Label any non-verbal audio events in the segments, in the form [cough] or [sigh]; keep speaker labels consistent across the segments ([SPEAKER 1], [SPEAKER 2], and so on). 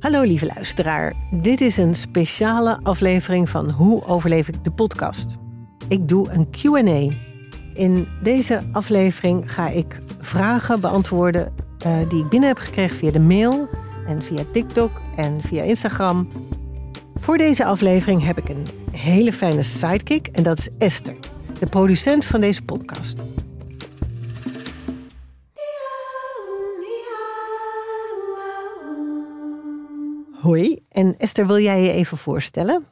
[SPEAKER 1] Hallo lieve luisteraar. Dit is een speciale aflevering van Hoe overleef ik de podcast. Ik doe een Q&A. In deze aflevering ga ik vragen beantwoorden uh, die ik binnen heb gekregen via de mail en via TikTok en via Instagram. Voor deze aflevering heb ik een hele fijne sidekick en dat is Esther, de producent van deze podcast. Hoi, en Esther, wil jij je even voorstellen?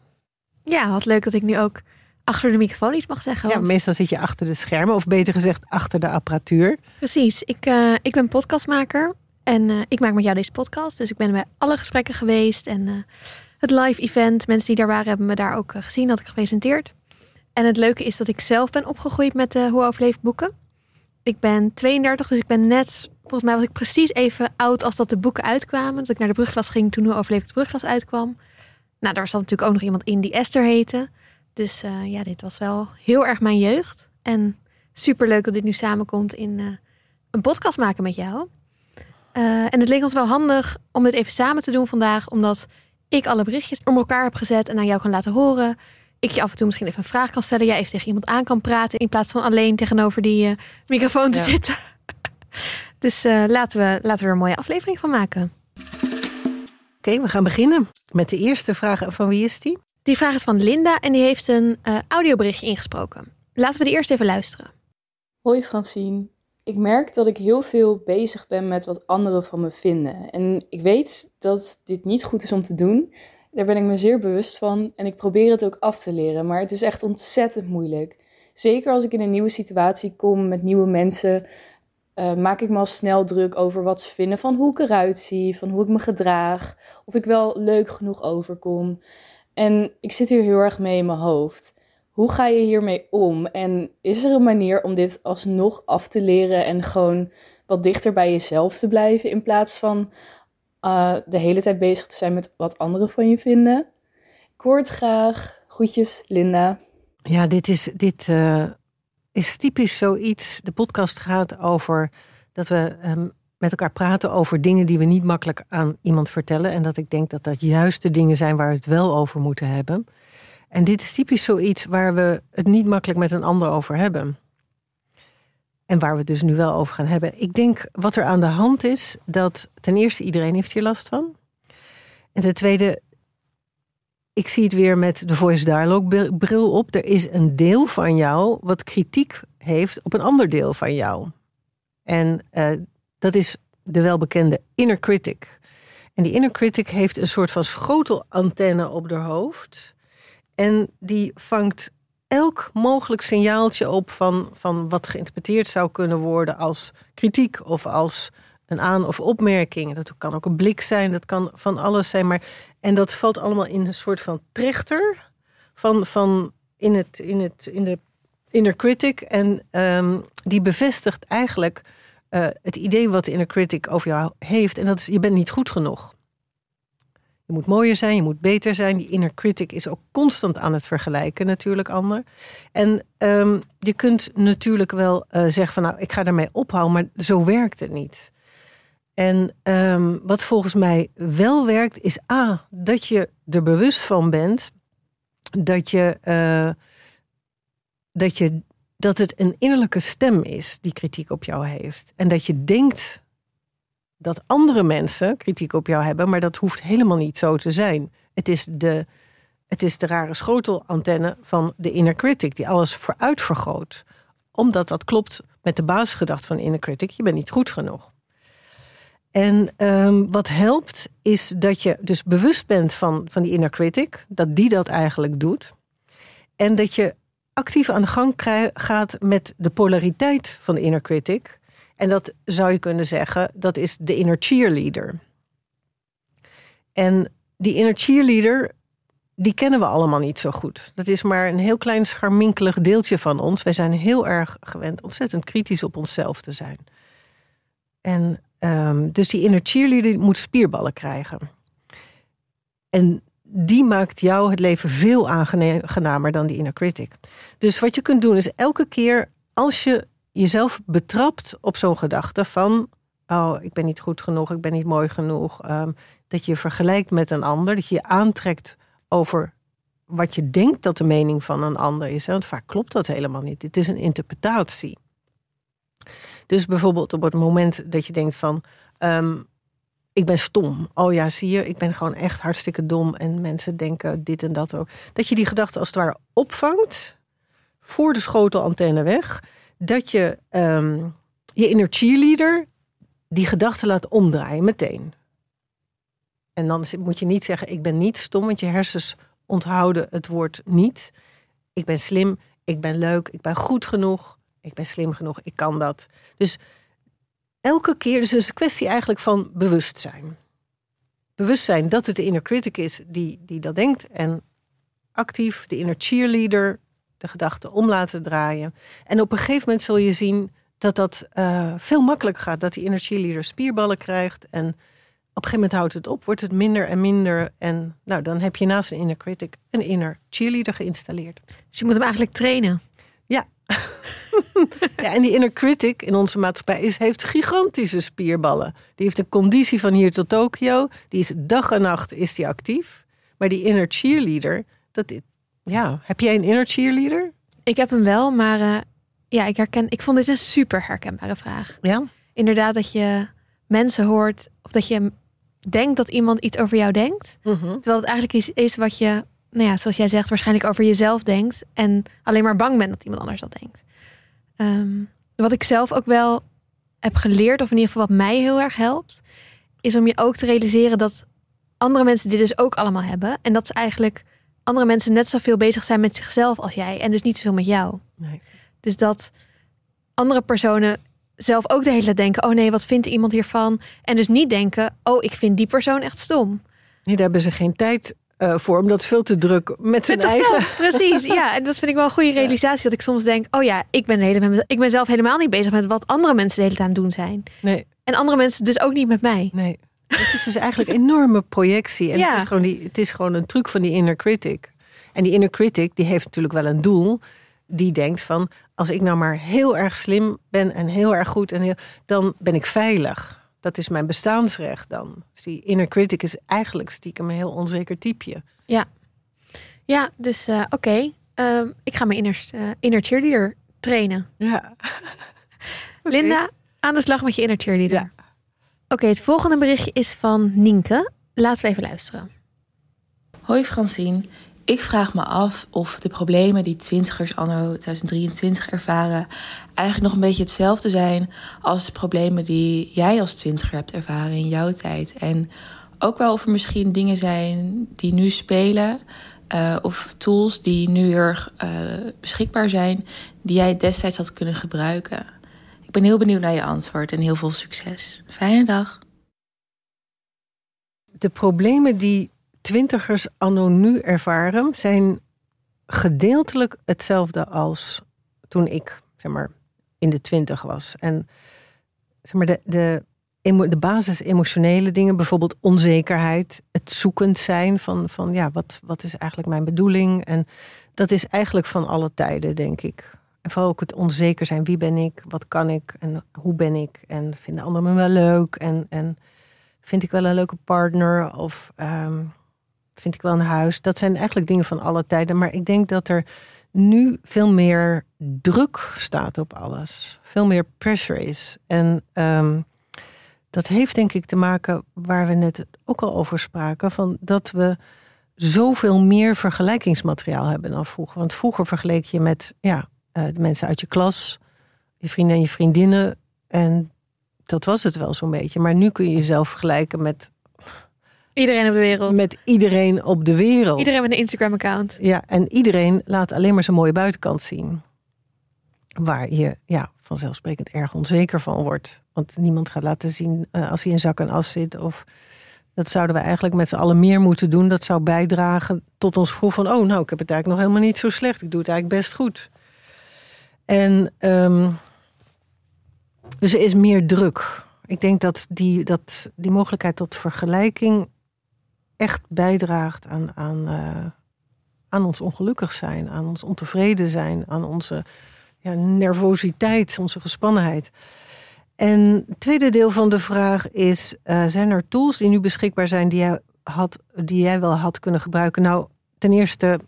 [SPEAKER 2] Ja, wat leuk dat ik nu ook achter de microfoon iets mag zeggen.
[SPEAKER 1] Ja, meestal zit je achter de schermen, of beter gezegd achter de apparatuur.
[SPEAKER 2] Precies, ik, uh, ik ben podcastmaker en uh, ik maak met jou deze podcast. Dus ik ben bij alle gesprekken geweest en uh, het live event, mensen die daar waren hebben me daar ook gezien, had ik gepresenteerd. En het leuke is dat ik zelf ben opgegroeid met de Hoe overleef boeken. Ik ben 32, dus ik ben net Volgens mij was ik precies even oud als dat de boeken uitkwamen. Dat ik naar de brugklas ging toen Hoe overleef ik de brugklas uitkwam. Nou, daar zat natuurlijk ook nog iemand in die Esther heette. Dus uh, ja, dit was wel heel erg mijn jeugd. En super leuk dat dit nu samenkomt in uh, een podcast maken met jou. Uh, en het leek ons wel handig om dit even samen te doen vandaag, omdat ik alle berichtjes om elkaar heb gezet en aan jou kan laten horen. Ik je af en toe misschien even een vraag kan stellen. Jij even tegen iemand aan kan praten in plaats van alleen tegenover die microfoon te ja. zitten. Dus uh, laten, we, laten we er een mooie aflevering van maken.
[SPEAKER 1] Oké, okay, we gaan beginnen met de eerste vraag. Van wie is die?
[SPEAKER 2] Die vraag is van Linda en die heeft een uh, audioberichtje ingesproken. Laten we die eerst even luisteren.
[SPEAKER 3] Hoi Francine. Ik merk dat ik heel veel bezig ben met wat anderen van me vinden. En ik weet dat dit niet goed is om te doen. Daar ben ik me zeer bewust van en ik probeer het ook af te leren. Maar het is echt ontzettend moeilijk. Zeker als ik in een nieuwe situatie kom met nieuwe mensen uh, maak ik me al snel druk over wat ze vinden van hoe ik eruit zie, van hoe ik me gedraag, of ik wel leuk genoeg overkom. En ik zit hier heel erg mee in mijn hoofd. Hoe ga je hiermee om? En is er een manier om dit alsnog af te leren en gewoon wat dichter bij jezelf te blijven in plaats van uh, de hele tijd bezig te zijn met wat anderen van je vinden? Het graag. Groetjes, Linda.
[SPEAKER 1] Ja, dit is, dit, uh, is typisch zoiets. De podcast gaat over dat we um, met elkaar praten over dingen die we niet makkelijk aan iemand vertellen. En dat ik denk dat dat juist de dingen zijn waar we het wel over moeten hebben. En dit is typisch zoiets waar we het niet makkelijk met een ander over hebben. En waar we het dus nu wel over gaan hebben. Ik denk wat er aan de hand is, dat ten eerste iedereen heeft hier last van. En ten tweede, ik zie het weer met de Voice Dialogue bril op. Er is een deel van jou wat kritiek heeft op een ander deel van jou. En uh, dat is de welbekende inner critic. En die inner critic heeft een soort van schotelantenne op haar hoofd. En die vangt elk mogelijk signaaltje op van, van wat geïnterpreteerd zou kunnen worden als kritiek of als een aan- of opmerking. Dat kan ook een blik zijn, dat kan van alles zijn. Maar, en dat valt allemaal in een soort van trechter van, van in, het, in, het, in de inner critic. En um, die bevestigt eigenlijk uh, het idee wat de inner critic over jou heeft. En dat is, je bent niet goed genoeg. Je moet mooier zijn, je moet beter zijn. Die inner critic is ook constant aan het vergelijken, natuurlijk, ander. En um, je kunt natuurlijk wel uh, zeggen van nou, ik ga ermee ophouden, maar zo werkt het niet. En um, wat volgens mij wel werkt, is A, dat je er bewust van bent dat je, uh, dat je dat het een innerlijke stem is die kritiek op jou heeft. En dat je denkt dat andere mensen kritiek op jou hebben, maar dat hoeft helemaal niet zo te zijn. Het is de, het is de rare schotelantenne van de inner critic die alles vooruit vergroot. Omdat dat klopt met de basisgedachte van inner critic, je bent niet goed genoeg. En um, wat helpt is dat je dus bewust bent van, van die inner critic, dat die dat eigenlijk doet. En dat je actief aan de gang gaat met de polariteit van de inner critic. En dat zou je kunnen zeggen, dat is de inner cheerleader. En die inner cheerleader, die kennen we allemaal niet zo goed. Dat is maar een heel klein scharminkelig deeltje van ons. Wij zijn heel erg gewend ontzettend kritisch op onszelf te zijn. En um, dus die inner cheerleader moet spierballen krijgen. En die maakt jou het leven veel aangenamer dan die inner critic. Dus wat je kunt doen is elke keer als je jezelf betrapt op zo'n gedachte van oh, ik ben niet goed genoeg, ik ben niet mooi genoeg. Ehm, dat je je vergelijkt met een ander, dat je je aantrekt over wat je denkt dat de mening van een ander is. Want vaak klopt dat helemaal niet. Het is een interpretatie. Dus bijvoorbeeld op het moment dat je denkt van, ehm, ik ben stom. Oh ja, zie je, ik ben gewoon echt hartstikke dom. En mensen denken dit en dat ook. Dat je die gedachte als het ware opvangt voor de schotelantenne weg. Dat je um, je inner cheerleader die gedachte laat omdraaien meteen. En dan moet je niet zeggen, ik ben niet stom, want je hersens onthouden het woord niet. Ik ben slim, ik ben leuk, ik ben goed genoeg, ik ben slim genoeg, ik kan dat. Dus elke keer, dus het een kwestie eigenlijk van bewustzijn. Bewustzijn dat het de inner critic is die, die dat denkt. En actief de inner cheerleader de gedachten om laten draaien. En op een gegeven moment zul je zien dat dat uh, veel makkelijker gaat. Dat die inner cheerleader spierballen krijgt. En op een gegeven moment houdt het op, wordt het minder en minder. En nou, dan heb je naast een inner critic een inner cheerleader geïnstalleerd.
[SPEAKER 2] Dus je moet hem eigenlijk trainen. [laughs]
[SPEAKER 1] Ja. en die inner critic in onze maatschappij is, heeft gigantische spierballen. Die heeft een conditie van hier tot Tokio. Die is dag en nacht is die actief. Maar die inner cheerleader, dat, ja, heb jij een inner cheerleader?
[SPEAKER 2] Ik heb hem wel, maar uh, ja, ik herken. Ik vond dit een super herkenbare vraag.
[SPEAKER 1] Ja.
[SPEAKER 2] Inderdaad, dat je mensen hoort of dat je denkt dat iemand iets over jou denkt,
[SPEAKER 1] Mhm.
[SPEAKER 2] terwijl het eigenlijk iets is wat je, nou ja, zoals jij zegt, waarschijnlijk over jezelf denkt en alleen maar bang bent dat iemand anders dat denkt. Ehm, wat ik zelf ook wel heb geleerd, of in ieder geval wat mij heel erg helpt, is om je ook te realiseren dat andere mensen dit dus ook allemaal hebben en dat ze eigenlijk andere mensen net zoveel bezig zijn met zichzelf als jij en dus niet zoveel met jou.
[SPEAKER 1] Nee.
[SPEAKER 2] Dus dat andere personen zelf ook de hele tijd denken: oh nee, wat vindt iemand hiervan? En dus niet denken: oh, ik vind die persoon echt stom.
[SPEAKER 1] Nee, daar hebben ze geen tijd uh, voor, omdat veel te druk met hun
[SPEAKER 2] Met
[SPEAKER 1] eigen.
[SPEAKER 2] precies. Ja, [laughs] en dat vind ik wel een goede realisatie. Dat ik soms denk: oh ja, ik ben, de hele, ik ben zelf helemaal niet bezig met wat andere mensen de hele tijd aan het doen zijn.
[SPEAKER 1] Nee,
[SPEAKER 2] En andere mensen dus ook niet met mij.
[SPEAKER 1] nee. Het is dus eigenlijk een enorme projectie. En
[SPEAKER 2] Ja.
[SPEAKER 1] het, is gewoon die, het is gewoon een truc van die inner critic. En die inner critic, die heeft natuurlijk wel een doel. Die denkt van, als ik nou maar heel erg slim ben en heel erg goed, en heel, dan ben ik veilig. Dat is mijn bestaansrecht dan. Dus die inner critic is eigenlijk stiekem een heel onzeker typeje.
[SPEAKER 2] Ja, dus eh, oké. Ehm, ik ga mijn inner, eh, inner cheerleader trainen.
[SPEAKER 1] Ja. [laughs]
[SPEAKER 2] Linda, aan de slag met je inner cheerleader.
[SPEAKER 1] Ja.
[SPEAKER 2] Oké, het volgende berichtje is van Nienke. Laten we even luisteren.
[SPEAKER 4] Hoi Francine, ik vraag me af of de problemen die twintigers anno 2023 ervaren eigenlijk nog een beetje hetzelfde zijn als de problemen die jij als twintiger hebt ervaren in jouw tijd. En ook wel of er misschien dingen zijn die nu spelen eh, of tools die nu er eh, beschikbaar zijn die jij destijds had kunnen gebruiken. Ik ben heel benieuwd naar je antwoord en heel veel succes. Fijne dag.
[SPEAKER 1] de problemen die twintigers anno nu ervaren, zijn gedeeltelijk hetzelfde als toen ik, zeg maar, in de twintig was. En zeg maar, de, de, de basis emotionele dingen, bijvoorbeeld onzekerheid, het zoekend zijn van, van ja, wat, wat is eigenlijk mijn bedoeling? En dat is eigenlijk van alle tijden, denk ik. En vooral ook het onzeker zijn, wie ben ik, wat kan ik en hoe ben ik? En vinden anderen me wel leuk? En, en vind ik wel een leuke partner of ehm, vind ik wel een huis. Dat zijn eigenlijk dingen van alle tijden. Maar ik denk dat er nu veel meer druk staat op alles. Veel meer pressure is. En ehm, dat heeft denk ik te maken waar we net ook al over spraken. Van dat we zoveel meer vergelijkingsmateriaal hebben dan vroeger. Want vroeger vergeleek je met ja, eh, de mensen uit je klas, je vrienden en je vriendinnen. En dat was het wel zo'n beetje. Maar nu kun je jezelf vergelijken met,
[SPEAKER 2] Iedereen op de wereld.
[SPEAKER 1] met iedereen op de wereld.
[SPEAKER 2] Iedereen met een Instagram-account.
[SPEAKER 1] Ja, en iedereen laat alleen maar zijn mooie buitenkant zien. Waar je ja, vanzelfsprekend erg onzeker van wordt. Want niemand gaat laten zien eh, als hij in zak en as zit. Of dat zouden we eigenlijk met z'n allen meer moeten doen. Dat zou bijdragen tot ons gevoel van... oh, nou, ik heb het eigenlijk nog helemaal niet zo slecht. Ik doe het eigenlijk best goed. En ehm, dus er is meer druk. Ik denk dat die, dat die mogelijkheid tot vergelijking echt bijdraagt aan, aan, eh, aan ons ongelukkig zijn, aan ons ontevreden zijn, aan onze ja, nervositeit, onze gespannenheid. En het tweede deel van de vraag is: uh, zijn er tools die nu beschikbaar zijn die jij, had, die jij wel had kunnen gebruiken? Nou, ten eerste,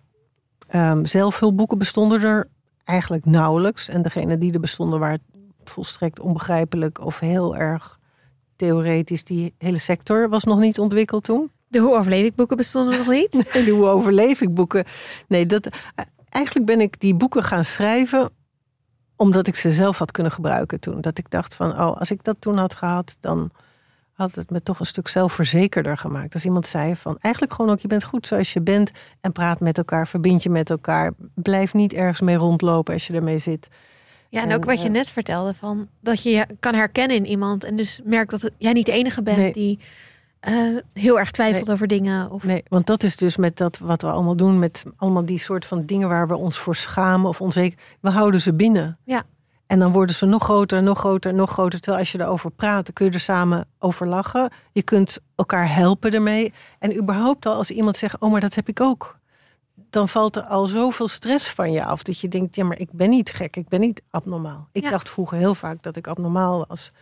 [SPEAKER 1] um, zelfhulpboeken bestonden er eigenlijk nauwelijks. En degene die er bestonden waren volstrekt onbegrijpelijk of heel erg theoretisch. Die hele sector was nog niet ontwikkeld toen.
[SPEAKER 2] De Hoe overleef ik boeken bestonden nog niet? [laughs]
[SPEAKER 1] nee, de Hoe overleef ik boeken. Nee, dat, eigenlijk ben ik die boeken gaan schrijven omdat ik ze zelf had kunnen gebruiken toen. Dat ik dacht van, oh, als ik dat toen had gehad, dan had het me toch een stuk zelfverzekerder gemaakt. Als iemand zei van, eigenlijk gewoon ook, je bent goed zoals je bent en praat met elkaar, verbind je met elkaar. Blijf niet ergens mee rondlopen als je ermee zit.
[SPEAKER 2] Ja, en, ook wat je eh, net vertelde, van dat je je kan herkennen in iemand en dus merkt dat jij niet de enige bent die uh, heel erg twijfelt over dingen. Of...
[SPEAKER 1] Nee, want dat is dus met dat wat we allemaal doen, met allemaal die soort van dingen waar we ons voor schamen of onzeker. We houden ze binnen.
[SPEAKER 2] Ja.
[SPEAKER 1] En dan worden ze nog groter, nog groter, nog groter. Terwijl als je erover praat, dan kun je er samen over lachen. Je kunt elkaar helpen ermee. En überhaupt al als iemand zegt, oh maar dat heb ik ook. Dan valt er al zoveel stress van je af. Dat je denkt, ja maar ik ben niet gek, ik ben niet abnormaal. Ik dacht vroeger heel vaak dat ik abnormaal was.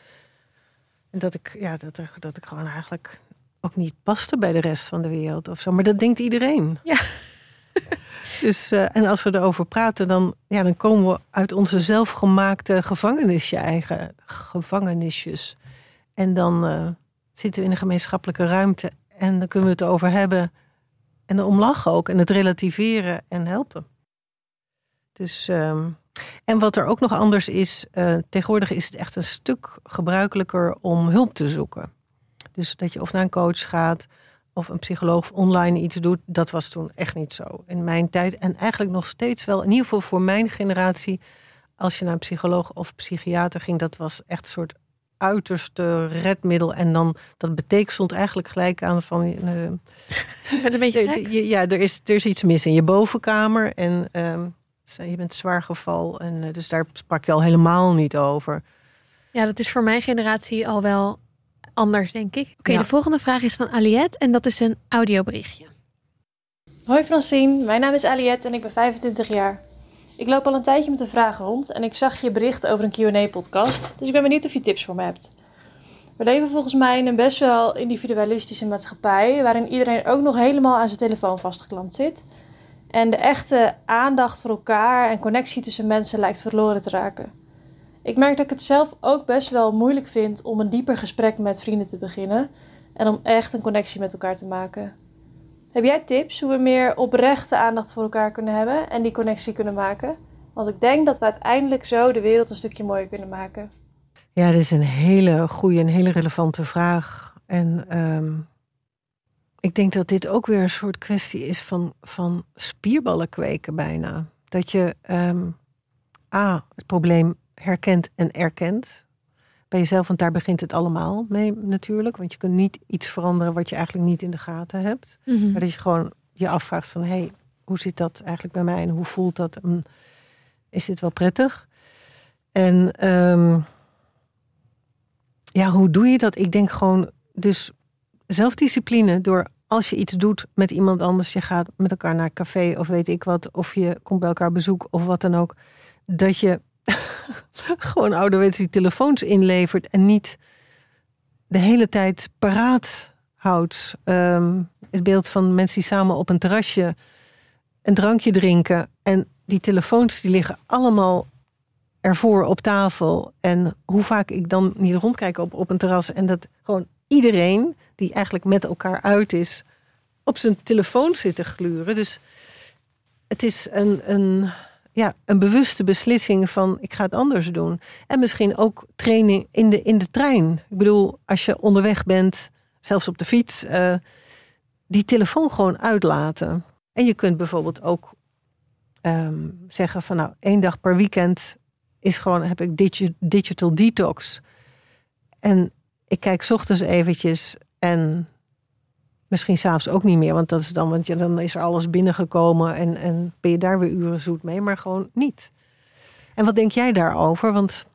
[SPEAKER 1] En dat ik, ja, dat, dat ik gewoon eigenlijk ook niet paste bij de rest van de wereld of zo. Maar dat denkt iedereen.
[SPEAKER 2] Ja. [laughs]
[SPEAKER 1] Dus, uh, en als we erover praten, dan, ja, dan komen we uit onze zelfgemaakte gevangenisje, eigen gevangenisjes. En dan uh, zitten we in een gemeenschappelijke ruimte en dan kunnen we het over hebben. En om lachen ook en het relativeren en helpen. Dus, um, en wat er ook nog anders is, uh, tegenwoordig is het echt een stuk gebruikelijker om hulp te zoeken. Dus dat je of naar een coach gaat of een psycholoog online iets doet, dat was toen echt niet zo. In mijn tijd en eigenlijk nog steeds wel, in ieder geval voor mijn generatie, als je naar een psycholoog of psychiater ging, dat was echt een soort uiterste redmiddel. En dan, dat betekent stond eigenlijk gelijk aan van... Uh,
[SPEAKER 2] een beetje [laughs]
[SPEAKER 1] Ja, er is, er is iets mis in je bovenkamer. En uh, je bent zwaar geval. En uh, dus daar sprak je al helemaal niet over.
[SPEAKER 2] Ja, dat is voor mijn generatie al wel anders, denk ik. Oké, de volgende vraag is van Aliette en dat is een audioberichtje.
[SPEAKER 5] Hoi Francine, mijn naam is Aliette en ik ben 25 jaar. Ik loop al een tijdje met een vraag rond en ik zag je bericht over een Q&A-podcast, dus ik ben benieuwd of je tips voor me hebt. We leven volgens mij in een best wel individualistische maatschappij, waarin iedereen ook nog helemaal aan zijn telefoon vastgeklampt zit. En de echte aandacht voor elkaar en connectie tussen mensen lijkt verloren te raken. Ik merk dat ik het zelf ook best wel moeilijk vind om een dieper gesprek met vrienden te beginnen en om echt een connectie met elkaar te maken. Heb jij tips hoe we meer oprechte aandacht voor elkaar kunnen hebben en die connectie kunnen maken? Want ik denk dat we uiteindelijk zo de wereld een stukje mooier kunnen maken.
[SPEAKER 1] Ja, dit is een hele goede en hele relevante vraag. En um, ik denk dat dit ook weer een soort kwestie is van, van spierballen kweken bijna. Dat je um, A, het probleem herkent en erkent bij jezelf. Want daar begint het allemaal mee natuurlijk. Want je kunt niet iets veranderen wat je eigenlijk niet in de gaten hebt.
[SPEAKER 2] Mhm.
[SPEAKER 1] Maar dat je gewoon je afvraagt van... hé, hey, hoe zit dat eigenlijk bij mij en hoe voelt dat? Is dit wel prettig? En um, ja, hoe doe je dat? Ik denk gewoon dus zelfdiscipline door als je iets doet met iemand anders, je gaat met elkaar naar een café of weet ik wat, of je komt bij elkaar bezoek of wat dan ook, dat je [laughs] gewoon ouderwets die telefoons inlevert en niet de hele tijd paraat houdt. Ehm, het beeld van mensen die samen op een terrasje een drankje drinken en die telefoons die liggen allemaal ervoor op tafel. En hoe vaak ik dan niet rondkijk op, op een terras en dat gewoon iedereen die eigenlijk met elkaar uit is, op zijn telefoon zit te gluren. Dus het is een, een ja, een bewuste beslissing van ik ga het anders doen. En misschien ook training in de, in de trein. Ik bedoel, als je onderweg bent, zelfs op de fiets, uh, die telefoon gewoon uitlaten. En je kunt bijvoorbeeld ook um, zeggen van nou, één dag per weekend is gewoon, heb ik digi digital detox. En ik kijk ochtends eventjes en Misschien s'avonds ook niet meer, want dat is dan, want ja, dan is er alles binnengekomen en, en ben je daar weer uren zoet mee, maar gewoon niet. En wat denk jij daarover? Want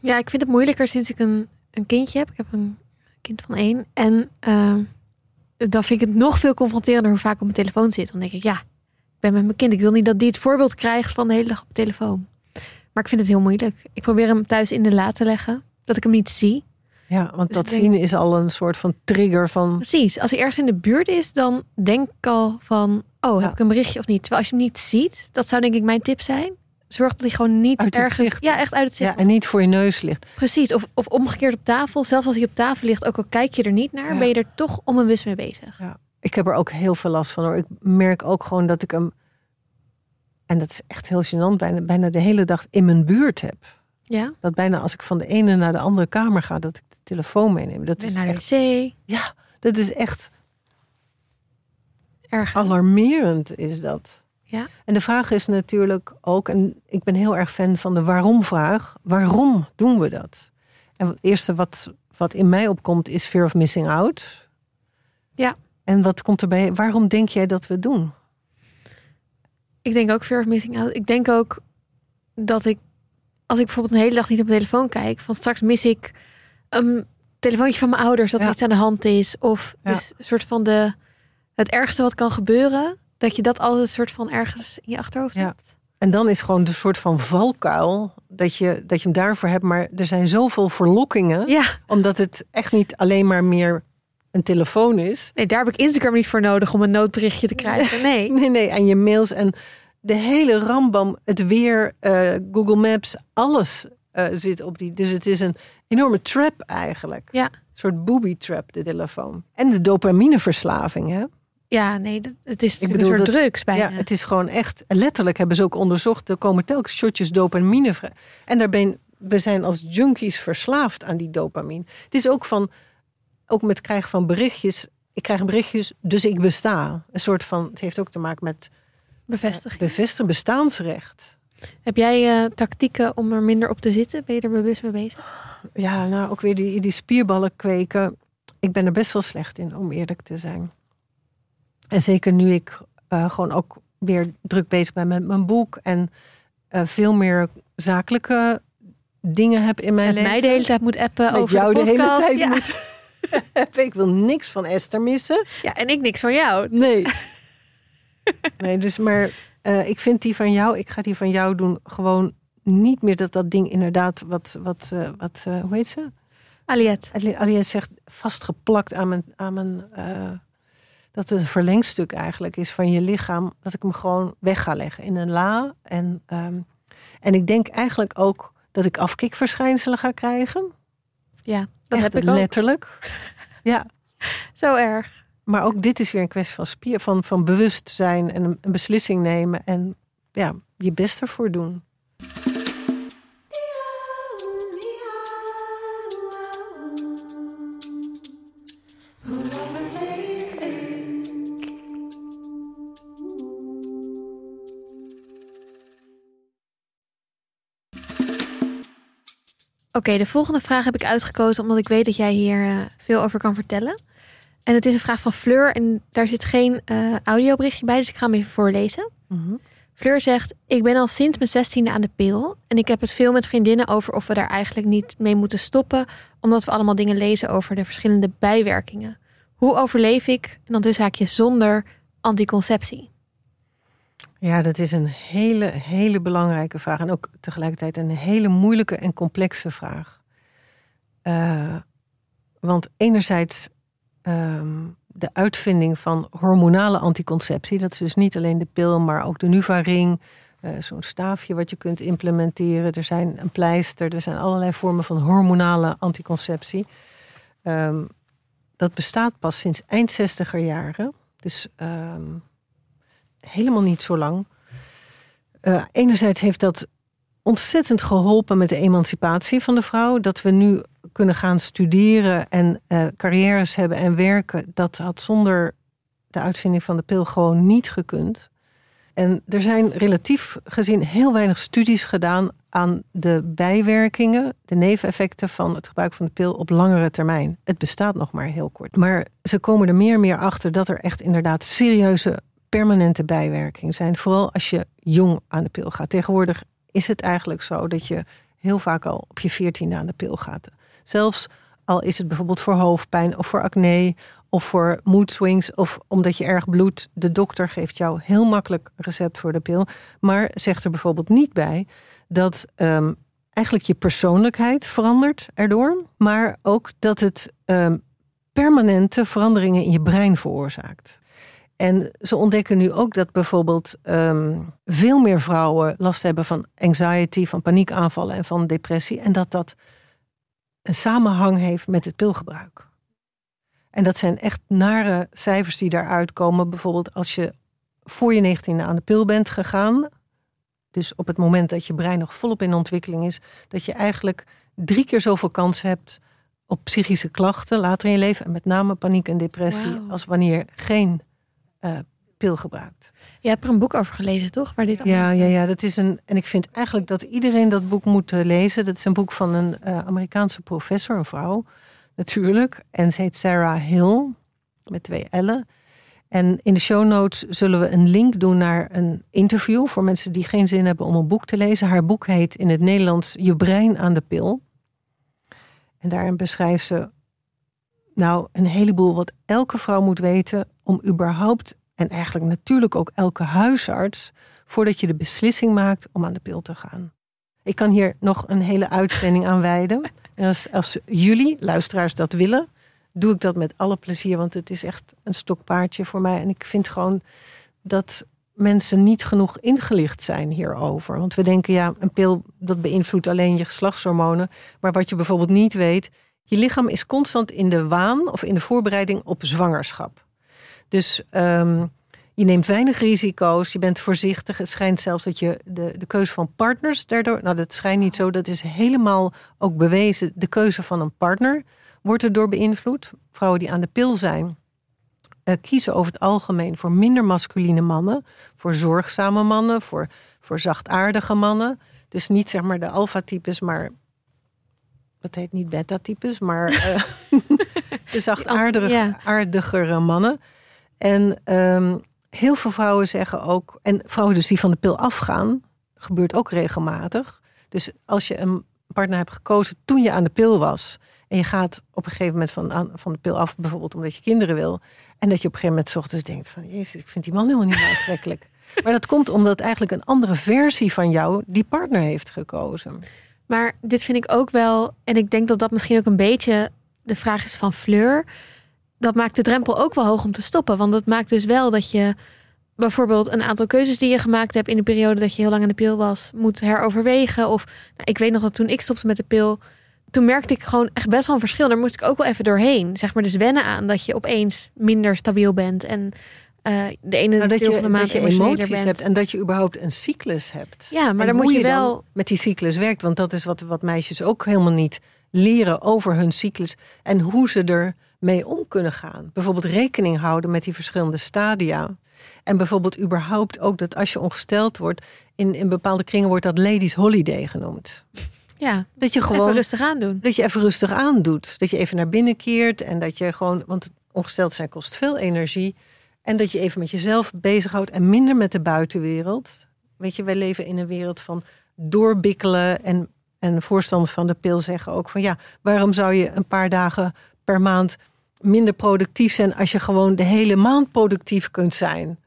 [SPEAKER 2] ja, ik vind het moeilijker sinds ik een, een kindje heb. Ik heb een kind van één. En uh, dan vind ik het nog veel confronterender hoe vaak op mijn telefoon zit. Dan denk ik, ja, ik ben met mijn kind. Ik wil niet dat die het voorbeeld krijgt van de hele dag op de telefoon. Maar ik vind het heel moeilijk. Ik probeer hem thuis in de la te leggen. dat ik hem niet zie.
[SPEAKER 1] Ja, want
[SPEAKER 2] Dus
[SPEAKER 1] dat
[SPEAKER 2] denk-
[SPEAKER 1] zien is al een soort van trigger van...
[SPEAKER 2] Precies. Als hij ergens in de buurt is, dan denk ik al van, oh, heb
[SPEAKER 1] Ja.
[SPEAKER 2] ik een berichtje of niet? Terwijl als je hem niet ziet, dat zou denk ik mijn tip zijn. Zorg dat hij gewoon niet
[SPEAKER 1] Uit
[SPEAKER 2] ergens,
[SPEAKER 1] zicht
[SPEAKER 2] ja, echt uit het zicht.
[SPEAKER 1] Ja, en niet voor je neus ligt.
[SPEAKER 2] Precies. Of, of omgekeerd op tafel. Zelfs als hij op tafel ligt, ook al kijk je er niet naar,
[SPEAKER 1] Ja.
[SPEAKER 2] ben je er toch onbewust mee bezig.
[SPEAKER 1] Ik heb er ook heel veel last van hoor. Ik merk ook gewoon dat ik hem... En dat is echt heel gênant, bijna, bijna de hele dag in mijn buurt heb.
[SPEAKER 2] Ja.
[SPEAKER 1] Dat bijna als ik van de ene naar de andere kamer ga, dat ik telefoon meeneem. Dat
[SPEAKER 2] En
[SPEAKER 1] is
[SPEAKER 2] naar de
[SPEAKER 1] echt,
[SPEAKER 2] wc.
[SPEAKER 1] ja, dat is echt
[SPEAKER 2] Erg.
[SPEAKER 1] alarmerend is dat.
[SPEAKER 2] Ja.
[SPEAKER 1] En de vraag is natuurlijk ook, en ik ben heel erg fan van de waarom-vraag. Waarom doen we dat? En het eerste wat, wat in mij opkomt is fear of missing out.
[SPEAKER 2] Ja.
[SPEAKER 1] En wat komt erbij? Waarom denk jij dat we het doen?
[SPEAKER 2] Ik denk ook fear of missing out. Ik denk ook dat ik, als ik bijvoorbeeld een hele dag niet op mijn telefoon kijk, van straks mis ik een telefoontje van mijn ouders dat er iets aan de hand is. Of dus een soort van de, het ergste wat kan gebeuren, dat je dat altijd een soort van ergens in je achterhoofd hebt.
[SPEAKER 1] En dan is gewoon de soort van valkuil dat je, dat je hem daarvoor hebt. Maar er zijn zoveel verlokkingen,
[SPEAKER 2] Ja,
[SPEAKER 1] omdat het echt niet alleen maar meer een telefoon is.
[SPEAKER 2] nee, daar heb ik Instagram niet voor nodig om een noodberichtje te krijgen. Nee.
[SPEAKER 1] Nee, [laughs] nee, en je mails en de hele rambam, het weer, eh, Google Maps, alles eh, zit op die. Dus het is een enorme trap eigenlijk.
[SPEAKER 2] Ja.
[SPEAKER 1] Een soort booby trap, de telefoon. En de dopamineverslaving, hè?
[SPEAKER 2] Ja, nee, dat, het is
[SPEAKER 1] bedoel
[SPEAKER 2] een soort
[SPEAKER 1] dat-
[SPEAKER 2] drugs bijna.
[SPEAKER 1] Ja, het is gewoon echt. Letterlijk hebben ze ook onderzocht. Er komen telkens shotjes dopamine vrij. En daar ben, we zijn als junkies verslaafd aan die dopamine. Het is ook van. Ook met het krijgen van berichtjes. Ik krijg berichtjes, dus ik besta. Een soort van. Het heeft ook te maken met
[SPEAKER 2] Bevestiging.
[SPEAKER 1] bevestigen bestaansrecht.
[SPEAKER 2] Heb jij eh, tactieken om er minder op te zitten? Ben je er bewust mee bezig?
[SPEAKER 1] Ja, nou ook weer die, die spierballen kweken. Ik ben er best wel slecht in, om eerlijk te zijn. En zeker nu ik eh, gewoon ook weer druk bezig ben met mijn boek. En eh, veel meer zakelijke dingen heb in mijn
[SPEAKER 2] Met
[SPEAKER 1] leven.
[SPEAKER 2] mij de hele tijd moet appen
[SPEAKER 1] met
[SPEAKER 2] over
[SPEAKER 1] jou
[SPEAKER 2] de
[SPEAKER 1] de, hele tijd
[SPEAKER 2] ja.
[SPEAKER 1] moet. [laughs] Ik wil niks van Esther missen.
[SPEAKER 2] ja, en ik niks van jou.
[SPEAKER 1] Nee. [laughs] nee, dus maar eh, ik vind die van jou, ik ga die van jou doen gewoon niet meer dat dat ding inderdaad wat, wat, eh, wat eh, hoe heet ze?
[SPEAKER 2] Aliet.
[SPEAKER 1] Ali- Aliette zegt vastgeplakt aan mijn, aan mijn dat het een verlengstuk eigenlijk is van je lichaam, dat ik hem gewoon weg ga leggen in een la. En, ehm, en ik denk eigenlijk ook dat ik afkikverschijnselen ga krijgen.
[SPEAKER 2] Ja, dat
[SPEAKER 1] Echt
[SPEAKER 2] heb ik ook.
[SPEAKER 1] letterlijk. [laughs] Ja,
[SPEAKER 2] Zo erg.
[SPEAKER 1] Maar ook dit is weer een kwestie van spier, van, van bewustzijn en een, beslissing nemen en ja, je best ervoor doen.
[SPEAKER 2] Oké, de volgende vraag heb ik uitgekozen omdat ik weet dat jij hier eh, veel over kan vertellen. En het is een vraag van Fleur en daar zit geen eh, audioberichtje bij, dus ik ga hem even voorlezen.
[SPEAKER 1] Mhm.
[SPEAKER 2] Fleur zegt: Ik ben al sinds mijn zestiende aan de pil. En ik heb het veel met vriendinnen over of we daar eigenlijk niet mee moeten stoppen. Omdat we allemaal dingen lezen over de verschillende bijwerkingen. Hoe overleef ik, en dan dus haakje zonder anticonceptie?
[SPEAKER 1] Ja, dat is een hele, hele belangrijke vraag. En ook tegelijkertijd een hele moeilijke en complexe vraag. Eh, want enerzijds ehm, de uitvinding van hormonale anticonceptie. Dat is dus niet alleen de pil, maar ook de Nuvaring. eh, Zo'n staafje wat je kunt implementeren. Er zijn een pleister. Er zijn allerlei vormen van hormonale anticonceptie. Ehm, dat bestaat pas sinds eind 60er jaren. Dus ehm, helemaal niet zo lang. Eh, enerzijds heeft dat ontzettend geholpen met de emancipatie van de vrouw. Dat we nu kunnen gaan studeren en eh, carrières hebben en werken. Dat had zonder de uitvinding van de pil gewoon niet gekund. En er zijn relatief gezien heel weinig studies gedaan aan de bijwerkingen, de neveneffecten van het gebruik van de pil op langere termijn. Het bestaat nog maar heel kort. Maar ze komen er meer en meer achter dat er echt inderdaad serieuze permanente bijwerkingen zijn. Vooral als je jong aan de pil gaat. Tegenwoordig is het eigenlijk zo dat je heel vaak al op je veertiende aan de pil gaat. Zelfs al is het bijvoorbeeld voor hoofdpijn of voor acne of voor mood swings of omdat je erg bloedt. De dokter geeft jou heel makkelijk recept voor de pil, maar zegt er bijvoorbeeld niet bij dat ehm, eigenlijk je persoonlijkheid verandert erdoor, maar ook dat het ehm, permanente veranderingen in je brein veroorzaakt. En ze ontdekken nu ook dat bijvoorbeeld ehm, veel meer vrouwen last hebben van anxiety, van paniekaanvallen en van depressie. En dat dat een samenhang heeft met het pilgebruik. En dat zijn echt nare cijfers die daaruit komen. Bijvoorbeeld als je voor je 19e aan de pil bent gegaan. Dus op het moment dat je brein nog volop in ontwikkeling is. Dat je eigenlijk drie keer zoveel kans hebt op psychische klachten later in je leven. En met name paniek en depressie. Als wanneer geen eh, pil gebruikt.
[SPEAKER 2] Je hebt er een boek over gelezen, toch? Waar dit
[SPEAKER 1] Ja, ja, ja, dat is een. En ik vind eigenlijk dat iedereen dat boek moet eh, lezen. Dat is een boek van een eh, Amerikaanse professor, een vrouw, natuurlijk. En ze heet Sarah Hill, met twee L'en. En in de show notes zullen we een link doen naar een interview voor mensen die geen zin hebben om een boek te lezen. Haar boek heet in het Nederlands Je brein aan de pil. En daarin beschrijft ze nou een heleboel wat elke vrouw moet weten om überhaupt en eigenlijk natuurlijk ook elke huisarts voordat je de beslissing maakt om aan de pil te gaan. Ik kan hier nog een hele uitzending aan wijden. En als, als jullie, luisteraars, dat willen, doe ik dat met alle plezier. Want het is echt een stokpaardje voor mij. En ik vind gewoon dat mensen niet genoeg ingelicht zijn hierover. Want we denken, ja, een pil dat beïnvloedt alleen je geslachtshormonen. Maar wat je bijvoorbeeld niet weet, je lichaam is constant in de waan of in de voorbereiding op zwangerschap. Dus ehm, je neemt weinig risico's, je bent voorzichtig. Het schijnt zelfs dat je de, de keuze van partners daardoor... Nou, dat schijnt niet zo, dat is helemaal ook bewezen. De keuze van een partner wordt erdoor beïnvloed. Vrouwen die aan de pil zijn, eh, kiezen over het algemeen voor minder masculine mannen. Voor zorgzame mannen, voor, voor zachtaardige mannen. Dus niet zeg maar de alpha-types, maar... Dat heet niet beta-types, maar eh, [laughs] de [laughs] zachtaardige
[SPEAKER 2] Ja.
[SPEAKER 1] aardigere mannen. En ehm, heel veel vrouwen zeggen ook, en vrouwen dus die van de pil afgaan, gebeurt ook regelmatig. Dus als je een partner hebt gekozen toen je aan de pil was, en je gaat op een gegeven moment van, van de pil af, bijvoorbeeld omdat je kinderen wil, en dat je op een gegeven moment 's ochtends denkt van, jezus, ik vind die man helemaal niet meer aantrekkelijk. [laughs] Maar dat komt omdat eigenlijk een andere versie van jou die partner heeft gekozen.
[SPEAKER 2] Maar dit vind ik ook wel, en ik denk dat dat misschien ook een beetje de vraag is van Fleur. Dat maakt de drempel ook wel hoog om te stoppen. Want dat maakt dus wel dat je bijvoorbeeld een aantal keuzes die je gemaakt hebt in de periode dat je heel lang aan de pil was, moet heroverwegen. Of nou, ik weet nog dat toen ik stopte met de pil, toen merkte ik gewoon echt best wel een verschil. Daar moest ik ook wel even doorheen. Zeg maar dus wennen aan dat je opeens minder stabiel bent. En eh, de ene
[SPEAKER 1] Nou, dat
[SPEAKER 2] deel
[SPEAKER 1] je,
[SPEAKER 2] van de maand
[SPEAKER 1] dat je emoties
[SPEAKER 2] bent.
[SPEAKER 1] hebt en dat je überhaupt een cyclus hebt.
[SPEAKER 2] Ja, maar dan moet je wel
[SPEAKER 1] met die cyclus werkt. Want dat is wat, wat meisjes ook helemaal niet leren over hun cyclus. En hoe ze er mee om kunnen gaan. Bijvoorbeeld rekening houden met die verschillende stadia. En bijvoorbeeld überhaupt ook dat als je ongesteld wordt... in, in bepaalde kringen wordt dat ladies holiday genoemd.
[SPEAKER 2] ja,
[SPEAKER 1] Dat je
[SPEAKER 2] even
[SPEAKER 1] gewoon
[SPEAKER 2] rustig aandoen.
[SPEAKER 1] dat je even rustig aandoet. Dat je even naar binnen keert en dat je gewoon, want ongesteld zijn kost veel energie. En dat je even met jezelf bezighoudt en minder met de buitenwereld. Weet je, wij leven in een wereld van doorbikkelen. En, en voorstanders van de pil zeggen ook van ja, waarom zou je een paar dagen per maand minder productief zijn als je gewoon de hele maand productief kunt zijn?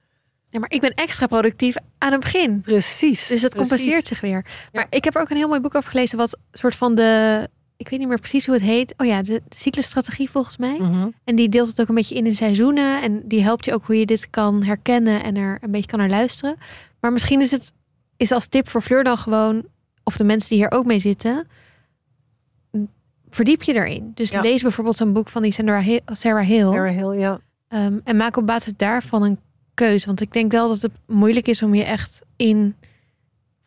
[SPEAKER 2] Ja, maar ik ben extra productief aan het begin.
[SPEAKER 1] Precies.
[SPEAKER 2] Dus dat
[SPEAKER 1] precies.
[SPEAKER 2] compenseert zich weer. Maar ik heb er ook een heel mooi boek over gelezen. Wat soort van de. Ik weet niet meer precies hoe het heet. Oh ja, de, de cyclusstrategie volgens mij.
[SPEAKER 1] Mhm.
[SPEAKER 2] En die deelt het ook een beetje in in seizoenen. En die helpt je ook hoe je dit kan herkennen en er een beetje kan naar luisteren. Maar misschien is het is als tip voor Fleur dan gewoon, of de mensen die hier ook mee zitten, verdiep je erin. Dus
[SPEAKER 1] Ja.
[SPEAKER 2] lees bijvoorbeeld zo'n boek van die Sarah Hill. Sarah Hill.
[SPEAKER 1] Sarah Hill, ja.
[SPEAKER 2] Ehm, en maak op basis daarvan een keuze. Want ik denk wel dat het moeilijk is om je echt in.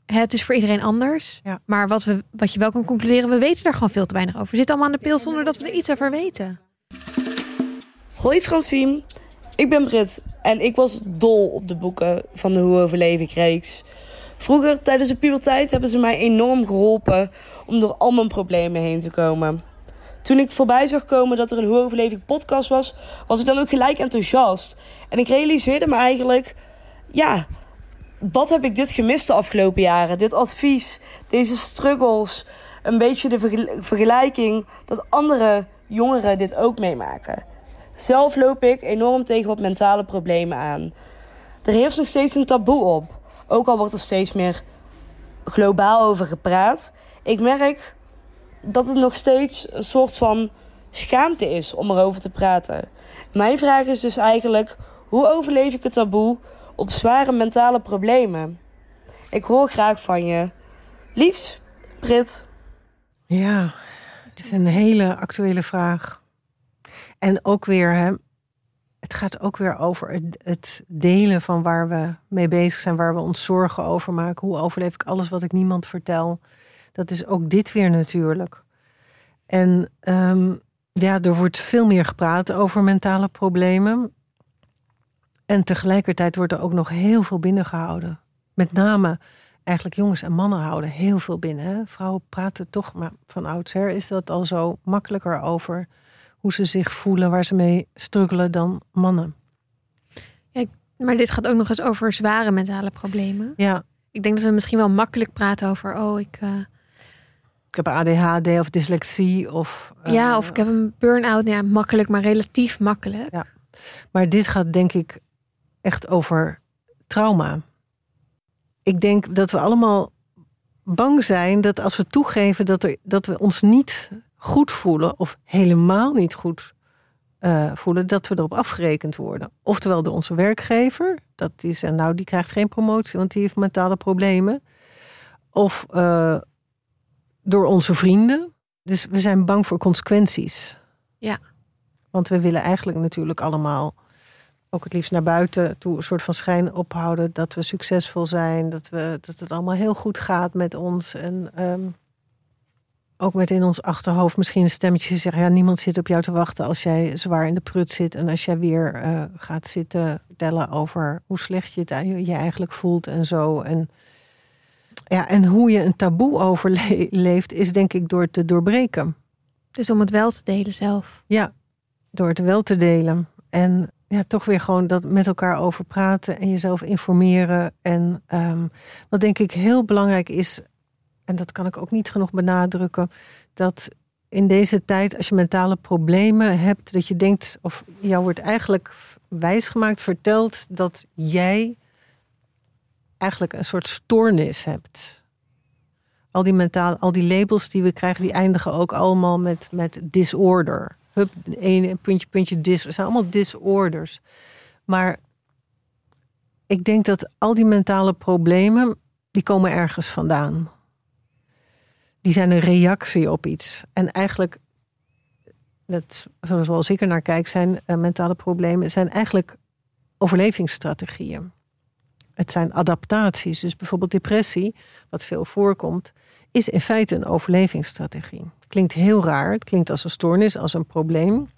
[SPEAKER 2] Het is voor iedereen anders.
[SPEAKER 1] Ja.
[SPEAKER 2] Maar wat, we, wat je wel kan concluderen, we weten er gewoon veel te weinig over. We zitten allemaal aan de pil zonder dat we er iets over weten.
[SPEAKER 6] Hoi Francine, ik ben Brit en ik was dol op de boeken van de Hoe overleef ik reeks. Vroeger, tijdens de puberteit, hebben ze mij enorm geholpen om door al mijn problemen heen te komen. Toen ik voorbij zag komen dat er een Hoe overleef podcast was, was ik dan ook gelijk enthousiast. En ik realiseerde me eigenlijk, ja, wat heb ik dit gemist de afgelopen jaren? Dit advies, deze struggles, een beetje de vergel- vergelijking dat andere jongeren dit ook meemaken. Zelf loop ik enorm tegen wat mentale problemen aan. Er heerst nog steeds een taboe op. Ook al wordt er steeds meer globaal over gepraat. ik merk dat het nog steeds een soort van schaamte is om erover te praten. Mijn vraag is dus eigenlijk: hoe overleef ik het taboe op zware mentale problemen? Ik hoor graag van je. Liefs, Brit.
[SPEAKER 1] Ja, het is een hele actuele vraag. En ook weer, hè, het gaat ook weer over het, delen van waar we mee bezig zijn, waar we ons zorgen over maken. Hoe overleef ik alles wat ik niemand vertel? Dat is ook dit weer natuurlijk. En ehm, ja, er wordt veel meer gepraat over mentale problemen. En tegelijkertijd wordt er ook nog heel veel binnengehouden. Met name eigenlijk jongens en mannen houden heel veel binnen. Vrouwen praten toch, maar van oudsher is dat al zo makkelijker over hoe ze zich voelen, waar ze mee struggelen dan mannen.
[SPEAKER 2] Ja, maar dit gaat ook nog eens over zware mentale problemen.
[SPEAKER 1] Ja.
[SPEAKER 2] Ik denk dat we misschien wel makkelijk praten over, oh, ik. Uh...
[SPEAKER 1] Ik heb ADHD of dyslexie of.
[SPEAKER 2] Uh... Ja, of ik heb een burn-out. Ja, makkelijk, maar relatief makkelijk.
[SPEAKER 1] Ja. Maar dit gaat denk ik echt over trauma. Ik denk dat we allemaal bang zijn dat als we toegeven dat, er, dat we ons niet goed voelen of helemaal niet goed uh, voelen, dat we erop afgerekend worden. Oftewel door onze werkgever, dat is en nou die krijgt geen promotie, want die heeft mentale problemen. Of uh, door onze vrienden. Dus we zijn bang voor consequenties.
[SPEAKER 2] Ja.
[SPEAKER 1] Want we willen eigenlijk natuurlijk allemaal ook het liefst naar buiten toe een soort van schijn ophouden dat we succesvol zijn, dat, we, dat het allemaal heel goed gaat met ons. En um, ook met in ons achterhoofd misschien een stemmetje zeggen: ja, niemand zit op jou te wachten als jij zwaar in de prut zit en als jij weer uh, gaat zitten tellen over hoe slecht je het je eigenlijk voelt en zo. En, ja, en hoe je een taboe overleeft, is denk ik door te doorbreken.
[SPEAKER 2] Dus om het wel te delen zelf.
[SPEAKER 1] Ja, door het wel te delen. En ja, toch weer gewoon dat met elkaar over praten en jezelf informeren. En um, wat denk ik heel belangrijk is, en dat kan ik ook niet genoeg benadrukken, dat in deze tijd, als je mentale problemen hebt, dat je denkt, of jou wordt eigenlijk wijsgemaakt, verteld dat jij eigenlijk een soort stoornis hebt. Al die, mentale, al die labels die we krijgen, die eindigen ook allemaal met, met disorder. Hup, een puntje, puntje, dis. Het zijn allemaal disorders. Maar ik denk dat al die mentale problemen, die komen ergens vandaan die zijn een reactie op iets. En eigenlijk, dat, zoals ik er naar kijk, zijn uh, mentale problemen zijn eigenlijk overlevingsstrategieën. Het zijn adaptaties. Dus bijvoorbeeld depressie, wat veel voorkomt, is in feite een overlevingsstrategie. klinkt heel raar. Het klinkt als een stoornis, als een probleem.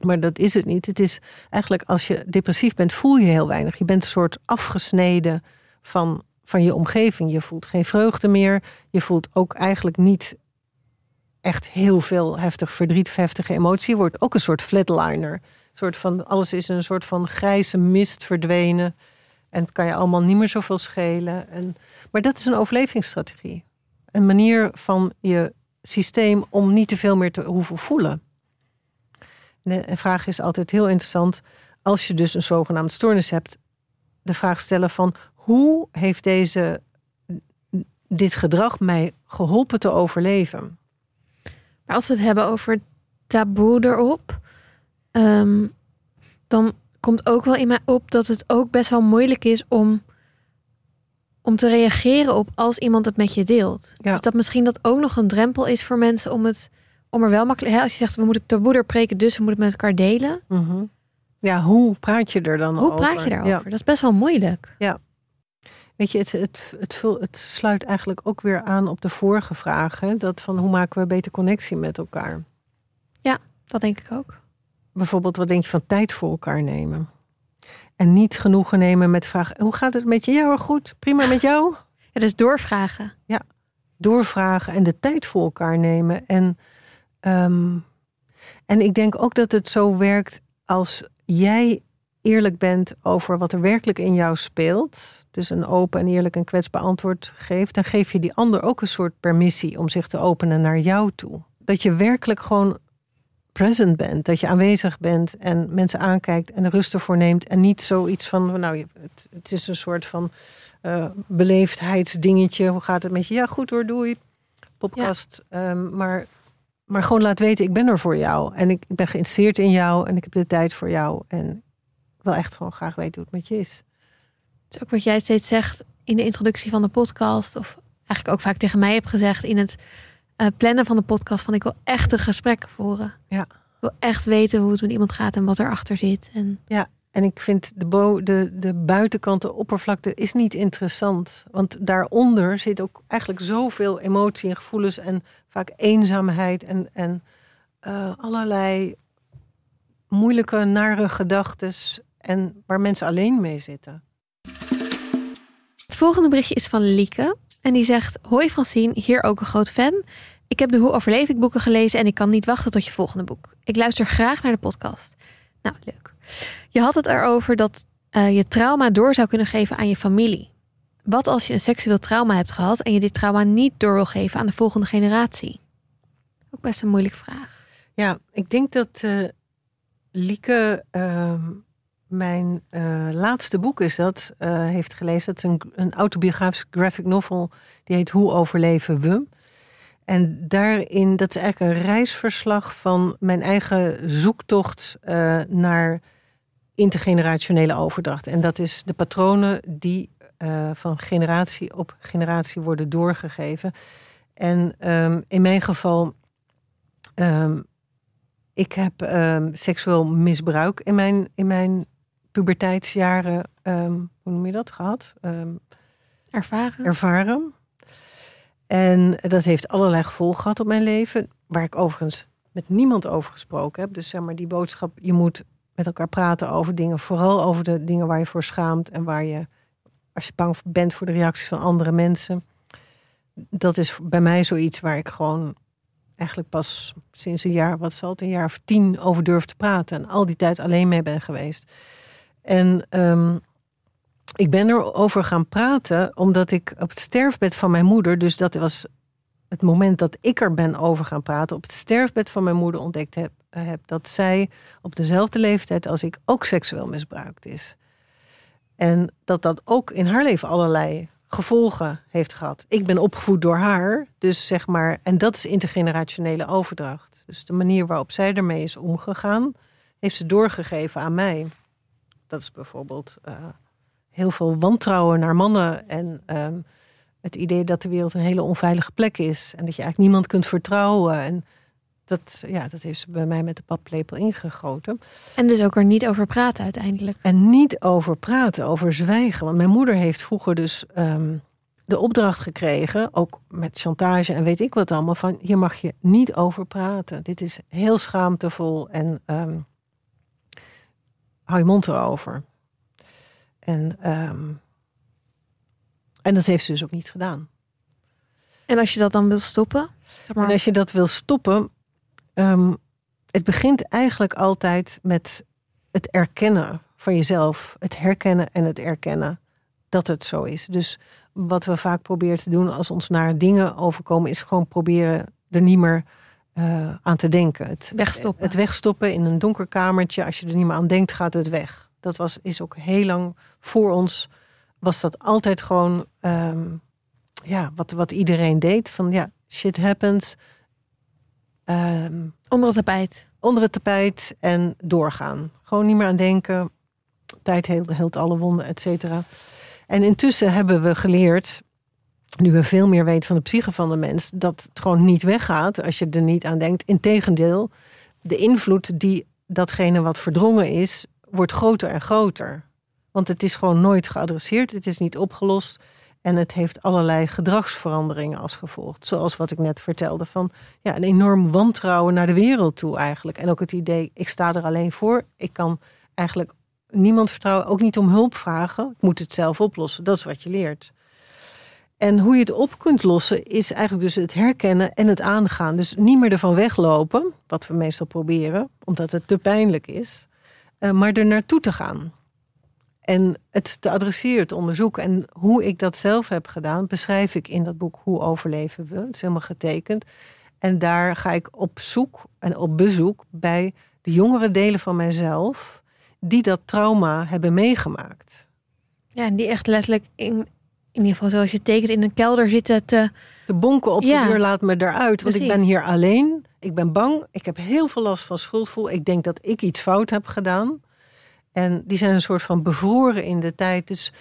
[SPEAKER 1] Maar dat is het niet. Het is eigenlijk als je depressief bent, voel je heel weinig. Je bent een soort afgesneden van van je omgeving. Je voelt geen vreugde meer. Je voelt ook eigenlijk niet echt heel veel heftig verdriet, heftige emotie. Je wordt ook een soort flatliner. Een soort van, alles is een soort van grijze mist verdwenen. En het kan je allemaal niet meer zoveel schelen. En, maar dat is een overlevingsstrategie. Een manier van je systeem om niet te veel meer te hoeven voelen. De vraag is altijd heel interessant. Als je dus een zogenaamde stoornis hebt, de vraag stellen van hoe heeft deze, dit gedrag mij geholpen te overleven?
[SPEAKER 2] Maar als we het hebben over taboe erop, ehm, dan komt ook wel in mij op dat het ook best wel moeilijk is om, om te reageren op als iemand het met je deelt. Ja. Dus dat misschien dat ook nog een drempel is voor mensen om het om er wel makkelijk. Hè, als je zegt we moeten taboe er preken, dus we moeten het met elkaar delen.
[SPEAKER 1] Mhm. Ja, hoe praat je er dan
[SPEAKER 2] hoe
[SPEAKER 1] over?
[SPEAKER 2] Hoe praat je daarover? Ja. Dat is best wel moeilijk.
[SPEAKER 1] Ja. Weet je, het, het, het, het, sluit eigenlijk ook weer aan op de vorige vraag. Hè? Dat van hoe maken we beter connectie met elkaar?
[SPEAKER 2] Ja, dat denk ik ook.
[SPEAKER 1] Bijvoorbeeld, wat denk je van tijd voor elkaar nemen? En niet genoegen nemen met vragen: hoe gaat het met je? Ja, goed, prima met jou. [laughs]
[SPEAKER 2] Ja, dus doorvragen.
[SPEAKER 1] Ja, doorvragen en de tijd voor elkaar nemen. En, um, en ik denk ook dat het zo werkt als jij eerlijk bent over wat er werkelijk in jou speelt, dus een open en eerlijk en kwetsbaar antwoord geeft, dan geef je die ander ook een soort permissie om zich te openen naar jou toe. Dat je werkelijk gewoon present bent, dat je aanwezig bent en mensen aankijkt en rust ervoor neemt en niet zoiets van, nou, het, het is een soort van uh, beleefdheidsdingetje. Hoe gaat het met je? Ja, goed hoor, doei. podcast. ehm, maar, maar gewoon laat weten, ik ben er voor jou. En ik, ik ben geïnteresseerd in jou en ik heb de tijd voor jou. En ik wil echt gewoon graag weten hoe het met je is.
[SPEAKER 2] Het is ook wat jij steeds zegt in de introductie van de podcast. Of eigenlijk ook vaak tegen mij hebt gezegd in het eh, plannen van de podcast. Van ik wil echt een gesprek voeren.
[SPEAKER 1] Ja.
[SPEAKER 2] Ik wil echt weten hoe het met iemand gaat en wat erachter zit. En
[SPEAKER 1] En ik vind de, bo de, de buitenkant, de oppervlakte, is niet interessant. Want daaronder zit ook eigenlijk zoveel emotie en gevoelens en vaak eenzaamheid en, en eh, allerlei moeilijke, nare gedachten. En waar mensen alleen mee zitten.
[SPEAKER 2] Volgende berichtje is van Lieke. En die zegt: Hoi Francine, hier ook een groot fan. Ik heb de Hoe overleef ik boeken gelezen en ik kan niet wachten tot je volgende boek. Ik luister graag naar de podcast. Nou, leuk. Je had het erover dat eh, je trauma door zou kunnen geven aan je familie. Wat als je een seksueel trauma hebt gehad en je dit trauma niet door wil geven aan de volgende generatie? Ook best een moeilijke vraag.
[SPEAKER 1] Ja, ik denk dat eh, Lieke ehm, mijn eh, laatste boek is dat, eh, heeft gelezen. Dat is een, een autobiografisch graphic novel. Die heet Hoe overleven we? En daarin, dat is eigenlijk een reisverslag van mijn eigen zoektocht eh, naar intergenerationele overdracht. En dat is de patronen die van generatie op generatie worden doorgegeven. En ehm, in mijn geval, ehm, ik heb ehm, seksueel misbruik in mijn, in mijn puberteitsjaren, ehm, hoe noem je dat, gehad?
[SPEAKER 2] Ervaren.
[SPEAKER 1] ervaren. En dat heeft allerlei gevolgen gehad op mijn leven. Waar ik overigens met niemand over gesproken heb. Dus zeg maar die boodschap, je moet met elkaar praten over dingen. Vooral over de dingen waar je voor schaamt. En waar je, als je bang bent voor de reacties van andere mensen. Dat is bij mij zoiets waar ik gewoon eigenlijk pas sinds een jaar, wat zal het, een jaar of tien over durf te praten. En al die tijd alleen mee ben geweest. En ehm, ik ben erover gaan praten omdat ik op het sterfbed van mijn moeder, dus dat was het moment dat ik er ben over gaan praten, op het sterfbed van mijn moeder ontdekt heb, heb dat zij op dezelfde leeftijd als ik ook seksueel misbruikt is. En dat dat ook in haar leven allerlei gevolgen heeft gehad. Ik ben opgevoed door haar, dus zeg maar, en dat is intergenerationele overdracht. Dus de manier waarop zij ermee is omgegaan, heeft ze doorgegeven aan mij. Dat is bijvoorbeeld eh, heel veel wantrouwen naar mannen en ehm, het idee dat de wereld een hele onveilige plek is en dat je eigenlijk niemand kunt vertrouwen. En dat, ja, dat heeft ze bij mij met de paplepel ingegoten.
[SPEAKER 2] En dus ook er niet over praten uiteindelijk.
[SPEAKER 1] En niet over praten, over zwijgen. Want mijn moeder heeft vroeger dus ehm, de opdracht gekregen, ook met chantage en weet ik wat allemaal, van hier mag je niet over praten. Dit is heel schaamtevol en ehm, hou je mond erover. En, ehm, en dat heeft ze dus ook niet gedaan.
[SPEAKER 2] En als je dat dan wil stoppen? Zeg maar,
[SPEAKER 1] En als je dat wil stoppen, ehm, het begint eigenlijk altijd met het erkennen van jezelf. Het herkennen en het erkennen dat het zo is. Dus wat we vaak proberen te doen als ons naar dingen overkomen, is gewoon proberen er niet meer eh, aan te denken. Het
[SPEAKER 2] Wegstoppen.
[SPEAKER 1] Het wegstoppen in een donker kamertje. Als je er niet meer aan denkt, gaat het weg. Dat was, is ook heel lang voor ons. Was dat altijd gewoon ehm, ja, wat, wat iedereen deed. Van ja, shit happens. Ehm,
[SPEAKER 2] onder het tapijt.
[SPEAKER 1] onder het tapijt en doorgaan. Gewoon niet meer aan denken. Tijd heelt, heelt alle wonden, et cetera. En intussen hebben we geleerd, nu we veel meer weten van de psyche van de mens, dat het gewoon niet weggaat als je er niet aan denkt. Integendeel, de invloed die datgene wat verdrongen is, wordt groter en groter. Want het is gewoon nooit geadresseerd, het is niet opgelost. En het heeft allerlei gedragsveranderingen als gevolg. Zoals wat ik net vertelde. Van ja, een enorm wantrouwen naar de wereld toe eigenlijk. En ook het idee, ik sta er alleen voor. Ik kan eigenlijk niemand vertrouwen. Ook niet om hulp vragen. Ik moet het zelf oplossen. Dat is wat je leert. En hoe je het op kunt lossen is eigenlijk dus het herkennen en het aangaan. Dus niet meer ervan weglopen, wat we meestal proberen, omdat het te pijnlijk is. eh, maar er naartoe te gaan. En het te adresseren, te onderzoeken. En hoe ik dat zelf heb gedaan, beschrijf ik in dat boek Hoe overleven we. Het is helemaal getekend. En daar ga ik op zoek en op bezoek bij de jongere delen van mijzelf die dat trauma hebben meegemaakt.
[SPEAKER 2] Ja, en die echt letterlijk in in ieder geval zoals je tekent, in een kelder zitten te...
[SPEAKER 1] De bonken op
[SPEAKER 2] Ja.
[SPEAKER 1] de deur laat me eruit. Want ik ben hier alleen. Ik ben bang. Ik heb heel veel last van schuldgevoel. Ik denk dat ik iets fout heb gedaan. En die zijn een soort van bevroren in de tijd. Dus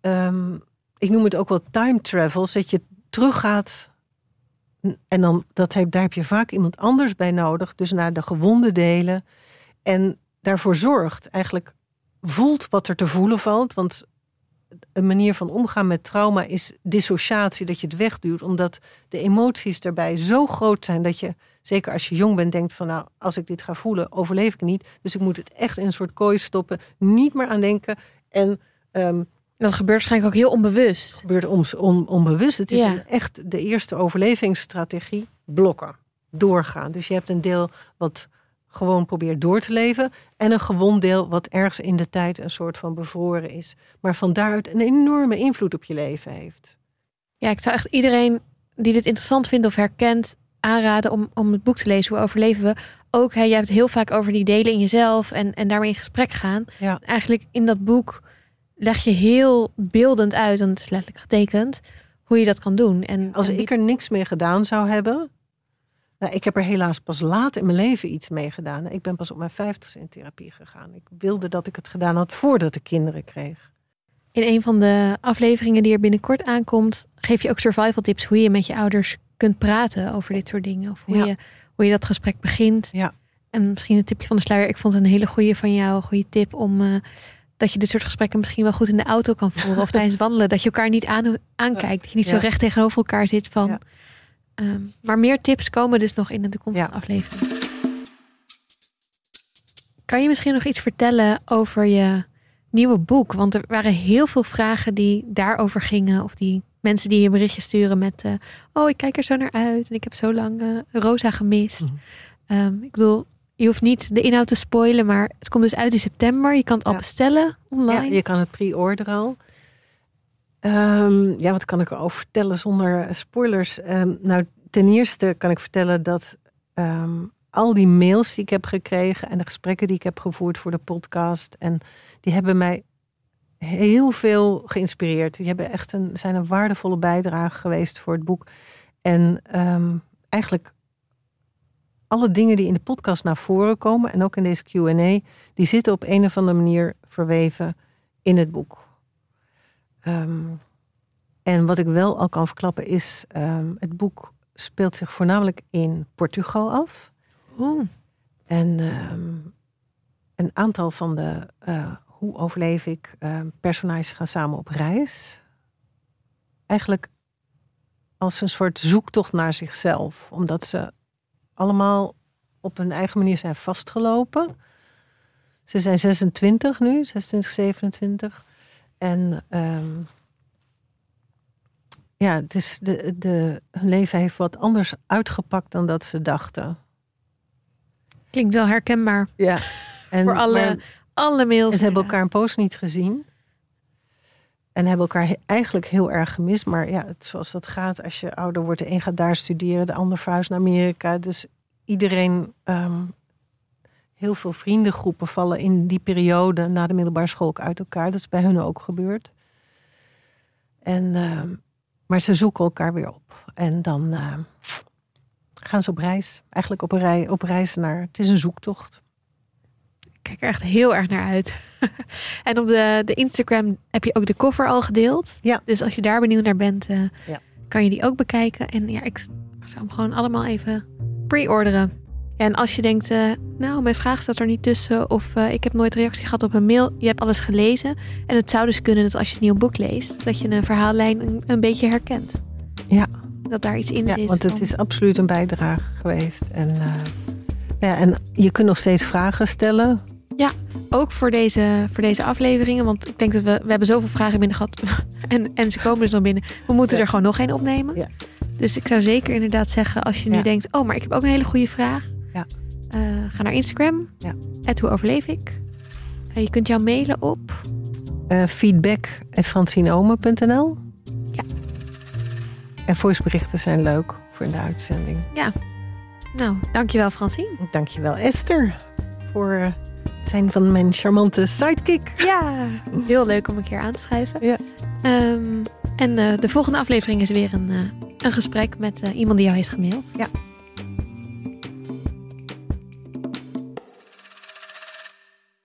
[SPEAKER 1] ehm, ik noem het ook wel time travels. Dat je teruggaat. En dan, dat heb, daar heb je vaak iemand anders bij nodig. Dus naar de gewonde delen. En daarvoor zorgt. Eigenlijk voelt wat er te voelen valt. Want een manier van omgaan met trauma is dissociatie, dat je het wegduwt, omdat de emoties daarbij zo groot zijn dat je, zeker als je jong bent, denkt van nou, als ik dit ga voelen, overleef ik niet. Dus ik moet het echt in een soort kooi stoppen, niet meer aan denken. En ehm
[SPEAKER 2] Dat gebeurt waarschijnlijk ook heel onbewust.
[SPEAKER 1] gebeurt on, on- onbewust. Het is
[SPEAKER 2] Ja.
[SPEAKER 1] een echt de eerste overlevingsstrategie, blokken, doorgaan. Dus je hebt een deel wat gewoon probeert door te leven. En een gewond deel wat ergens in de tijd een soort van bevroren is. Maar van daaruit een enorme invloed op je leven heeft.
[SPEAKER 2] Ja, ik zou echt iedereen die dit interessant vindt of herkent aanraden om, om het boek te lezen. Hoe overleven we? Ook, hè, jij hebt het heel vaak over die delen in jezelf en, en daarmee in gesprek gaan.
[SPEAKER 1] Ja.
[SPEAKER 2] Eigenlijk in dat boek leg je heel beeldend uit, en het is letterlijk getekend, hoe je dat kan doen. En,
[SPEAKER 1] Als
[SPEAKER 2] en
[SPEAKER 1] ik er niks mee gedaan zou hebben. Nou, ik heb er helaas pas laat in mijn leven iets mee gedaan. Ik ben pas op mijn vijftigste in therapie gegaan. Ik wilde dat ik het gedaan had voordat ik kinderen kreeg.
[SPEAKER 2] In een van de afleveringen die er binnenkort aankomt, geef je ook survival tips hoe je met je ouders kunt praten over dit soort dingen. Of hoe,
[SPEAKER 1] Ja.
[SPEAKER 2] je, hoe je dat gesprek begint.
[SPEAKER 1] Ja.
[SPEAKER 2] En misschien een tipje van de sluier. Ik vond het een hele goede van jou, een goede tip om eh, dat je dit soort gesprekken misschien wel goed in de auto kan voeren. of [laughs] tijdens wandelen. Dat je elkaar niet aan, aankijkt. Dat je niet zo recht tegenover elkaar zit van.
[SPEAKER 1] Ja.
[SPEAKER 2] Ehm, maar meer tips komen dus nog in de toekomstige
[SPEAKER 1] Ja.
[SPEAKER 2] aflevering. Kan je misschien nog iets vertellen over je nieuwe boek? Want er waren heel veel vragen die daarover gingen. Of die mensen die je een berichtje sturen met... eh, oh, ik kijk er zo naar uit en ik heb zo lang eh, Rosa gemist.
[SPEAKER 1] Mhm.
[SPEAKER 2] Ehm, ik bedoel, je hoeft niet de inhoud te spoilen, maar het komt dus uit in september. Je kan het al
[SPEAKER 1] Ja.
[SPEAKER 2] bestellen
[SPEAKER 1] Ja,
[SPEAKER 2] online.
[SPEAKER 1] je kan het pre-orderen al. Ehm, ja, wat kan ik erover vertellen zonder spoilers? Ehm, nou, ten eerste kan ik vertellen dat ehm, al die mails die ik heb gekregen en de gesprekken die ik heb gevoerd voor de podcast, en die hebben mij heel veel geïnspireerd. Die hebben echt een, zijn een waardevolle bijdrage geweest voor het boek. En eigenlijk alle dingen die in de podcast naar voren komen en ook in deze Q&A, die zitten op een of andere manier verweven in het boek. Ehm, en wat ik wel al kan verklappen is, ehm, het boek speelt zich voornamelijk in Portugal af. En ehm, een aantal van de eh, hoe overleef ik personages gaan samen op reis. Eigenlijk als een soort zoektocht naar zichzelf. Omdat ze allemaal op hun eigen manier zijn vastgelopen. Ze zijn 26 nu, 26, 27. En ehm, ja, het is de, de, hun leven heeft wat anders uitgepakt dan dat ze dachten.
[SPEAKER 2] Klinkt wel herkenbaar
[SPEAKER 1] Ja. [laughs] En,
[SPEAKER 2] voor alle,
[SPEAKER 1] maar-
[SPEAKER 2] alle mails.
[SPEAKER 1] en ze hebben elkaar een poos niet gezien. En hebben elkaar eigenlijk heel erg gemist. Maar ja, het, zoals dat gaat als je ouder wordt. De een gaat daar studeren, de ander verhuist naar Amerika. Dus iedereen, ehm, heel veel vriendengroepen vallen in die periode na de middelbare school ook uit elkaar. Dat is bij hun ook gebeurd. En, ehm, maar ze zoeken elkaar weer op. En dan ehm, gaan ze op reis. Eigenlijk op, een rij, op reis naar. Het is een zoektocht.
[SPEAKER 2] Ik kijk er echt heel erg naar uit. [laughs] en op de, de Instagram heb je ook de cover al gedeeld.
[SPEAKER 1] Ja.
[SPEAKER 2] Dus als je daar benieuwd naar bent, eh,
[SPEAKER 1] Ja.
[SPEAKER 2] kan je die ook bekijken. En ja, ik zou hem gewoon allemaal even pre-orderen. Ja, en als je denkt, eh, nou, mijn vraag staat er niet tussen. Of eh, ik heb nooit reactie gehad op een mail. Je hebt alles gelezen. En het zou dus kunnen dat als je het nieuwe boek leest, dat je een verhaallijn een, een beetje herkent.
[SPEAKER 1] Ja.
[SPEAKER 2] Dat daar iets in
[SPEAKER 1] Ja,
[SPEAKER 2] zit.
[SPEAKER 1] want het
[SPEAKER 2] van-
[SPEAKER 1] is absoluut een bijdrage geweest. En, eh, ja, en je kunt nog steeds vragen stellen.
[SPEAKER 2] ook voor deze, voor deze afleveringen. Want ik denk dat we, we hebben zoveel vragen binnen gehad. [laughs] en, en ze komen dus nog binnen. We moeten
[SPEAKER 1] Ja.
[SPEAKER 2] er gewoon nog één opnemen.
[SPEAKER 1] Ja.
[SPEAKER 2] Dus ik zou zeker inderdaad zeggen, als je nu
[SPEAKER 1] Ja.
[SPEAKER 2] denkt, oh, maar ik heb ook een hele goede vraag.
[SPEAKER 1] Ja.
[SPEAKER 2] Eh, ga naar Instagram.
[SPEAKER 1] Ja.
[SPEAKER 2] Het hoe overleef ik. Eh, je kunt jou mailen op.
[SPEAKER 1] eh feedback francineome.nl.
[SPEAKER 2] Ja.
[SPEAKER 1] En voiceberichten zijn leuk voor in de uitzending.
[SPEAKER 2] Nou, dankjewel Francine.
[SPEAKER 1] Dankjewel Esther voor eh, het zijn van mijn charmante sidekick.
[SPEAKER 2] Ja, heel leuk om een keer aan te schrijven.
[SPEAKER 1] Ja.
[SPEAKER 2] Ehm, En eh, de volgende aflevering is weer een, eh, een gesprek met eh, iemand die jou heeft gemaild.
[SPEAKER 1] Ja.